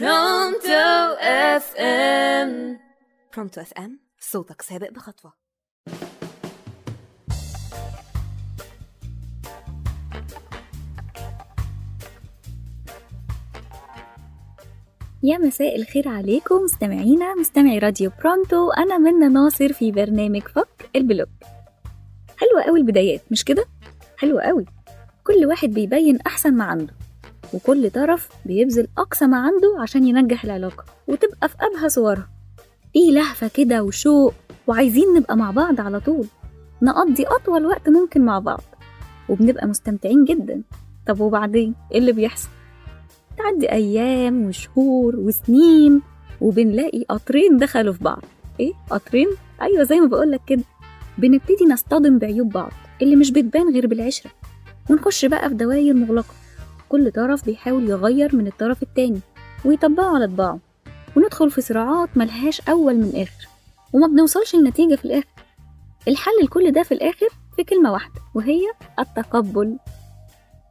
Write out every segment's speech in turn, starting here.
برونتو FM برونتو FM صوتك سابق بخطوة. يا مساء الخير عليكم مستمعينا مستمعي راديو برونتو أنا منى ناصر في برنامج فك ال block حلوة قوي البدايات مش كده؟ حلوة قوي كل واحد بيبين أحسن ما عنده. وكل طرف بيبذل أقصى ما عنده عشان ينجح العلاقة وتبقى في أبهى صورها. في لهفة كده وشوق وعايزين نبقى مع بعض على طول. نقضي أطول وقت ممكن مع بعض وبنبقى مستمتعين جدا. طب وبعدين؟ إيه اللي بيحصل؟ تعدي أيام وشهور وسنين وبنلاقي قطرين دخلوا في بعض. إيه؟ قطرين؟ أيوة زي ما بقولك كده. بنبتدي نصطدم بعيوب بعض اللي مش بتبان غير بالعشرة. ونخش بقى في دواير مغلقة. كل طرف بيحاول يغير من الطرف التاني ويطبقه على طباعه وندخل في صراعات ملهاش أول من آخر وما بنوصلش لنتيجة في الآخر. الحل لكل ده في الآخر في كلمة واحدة وهي التقبل.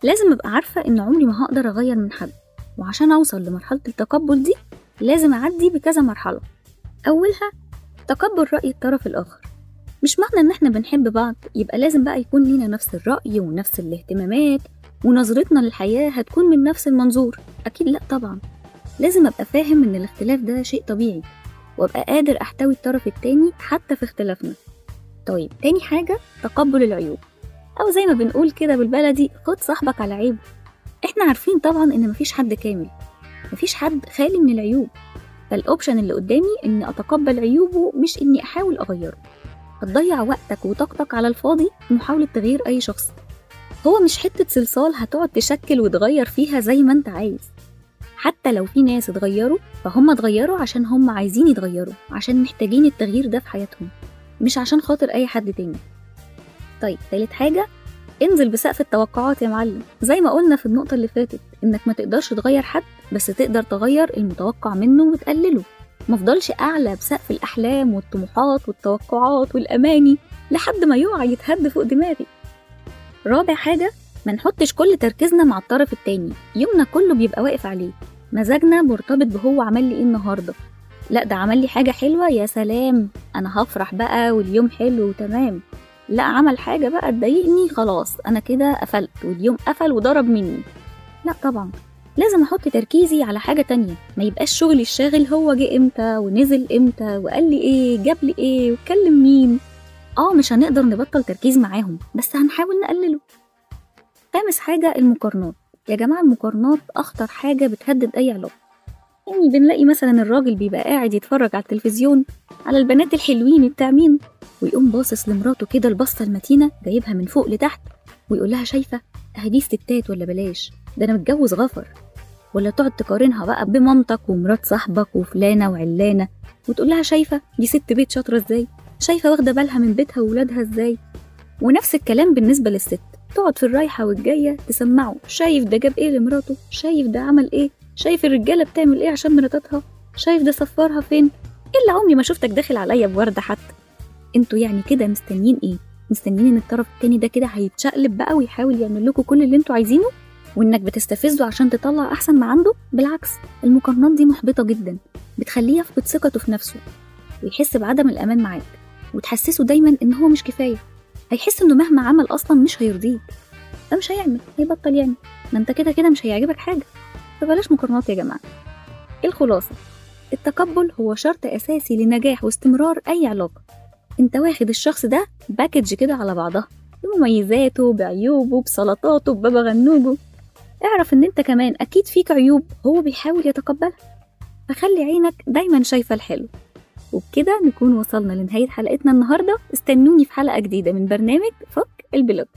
لازم أبقى عارفة إن عمري ما هقدر أغير من حد وعشان أوصل لمرحلة التقبل دي لازم أعدي بكذا مرحلة. أولها تقبل رأي الطرف الآخر. مش معنى إن إحنا بنحب بعض يبقى لازم بقى يكون لينا نفس الرأي ونفس الاهتمامات ونظرتنا للحياة هتكون من نفس المنظور. أكيد لأ طبعا. لازم أبقى فاهم إن الاختلاف ده شيء طبيعي وأبقى قادر أحتوي الطرف التاني حتى في اختلافنا. طيب تاني حاجة تقبل العيوب. أو زي ما بنقول كده بالبلدي خد صاحبك على عيبه إحنا عارفين طبعا إن مفيش حد كامل. مفيش حد خالي من العيوب. فالأوبشن اللي قدامي إني أتقبل عيوبه مش إني أحاول أغيره. هتضيع وقتك وطاقتك على الفاضي في محاولة تغيير أي شخص. هو مش حتة صلصال هتقعد تشكل وتغير فيها زي ما انت عايز. حتى لو في ناس اتغيروا فهم اتغيروا عشان هم عايزين يتغيروا عشان محتاجين التغيير ده في حياتهم مش عشان خاطر أي حد تاني. طيب تالت حاجة انزل بسقف التوقعات يا معلم. زي ما قلنا في النقطة اللي فاتت إنك ما تقدرش تغير حد بس تقدر تغير المتوقع منه وتقلله. مفضلش أعلى بسقف الأحلام والطموحات والتوقعات والأماني لحد ما يقع يتهد فوق دماغي. رابع حاجة ما نحطش كل تركيزنا مع الطرف التاني يومنا كله بيبقى واقف عليه. مزاجنا مرتبط بهو عمل لي إيه النهارده. لا ده عمل لي حاجة حلوة يا سلام أنا هفرح بقى واليوم حلو وتمام لا عمل حاجة بقى تضايقني خلاص أنا كده قفلت واليوم قفل وضرب مني. لا طبعا. لازم أحط تركيزي على حاجة تانية. ما يبقاش شغلي الشاغل هو جه إمتى ونزل إمتى وقال لي إيه جاب لي إيه واتكلم مين. آه مش هنقدر نبطل تركيز معاهم بس هنحاول نقلله. خامس حاجة المقارنات. يا جماعة المقارنات أخطر حاجة بتهدد أي علاقة. يعني بنلاقي مثلا الراجل بيبقى قاعد يتفرج على التلفزيون على البنات الحلوين بتاع مين؟ ويقوم باصص لمراته كده البصة المتينة جايبها من فوق لتحت ويقول لها شايفة؟ أهدي ستات ولا بلاش؟ ده أنا متجوز غفر. ولا تقعد تقارنها بقى بمامتك ومرات صاحبك وفلانة وعلانة وتقول لها شايفة؟ دي ست بيت شاطرة إزاي؟ شايفة واخدة بالها من بيتها وولادها إزاي؟ ونفس الكلام بالنسبة للست. تقعد في الرايحة والجاية تسمعه. شايف ده جاب إيه لمراته؟ شايف ده عمل إيه؟ شايف الرجالة بتعمل إيه عشان مراتاتها؟ شايف ده سفرها فين؟ الا عمري ما شفتك داخل عليا بوردة حتى؟ أنتوا يعني كده مستنيين إيه؟ مستنيين ان الطرف التاني ده كده هيتشقلب بقى ويحاول يعمل لكم كل اللي أنتوا عايزينه؟ وانك بتستفزه عشان تطلع احسن ما عنده؟ بالعكس المقارنات دي محبطة جدا. بتخليه يفقد ثقته في نفسه ويحس بعدم الأمان معاك. وتحسسه دايما إن هو مش كفاية. هيحس إنه مهما عمل أصلا مش هيرضيك. فمش هيعمل هيبطل يعمل ما أنت كده كده مش هيعجبك حاجة. فبلاش مقارنات يا جماعة. الخلاصة؟ التقبل هو شرط أساسي لنجاح واستمرار أي علاقة. أنت واخد الشخص ده package كده على بعضها بمميزاته بعيوبه بسلطاته ببابا غنوجه اعرف إن أنت كمان أكيد فيك عيوب هو بيحاول يتقبلها. فخلي عينك دايما شايفة الحلو. وبكده نكون وصلنا لنهاية حلقتنا النهاردة. استنوني في حلقة جديدة من برنامج فك ال block.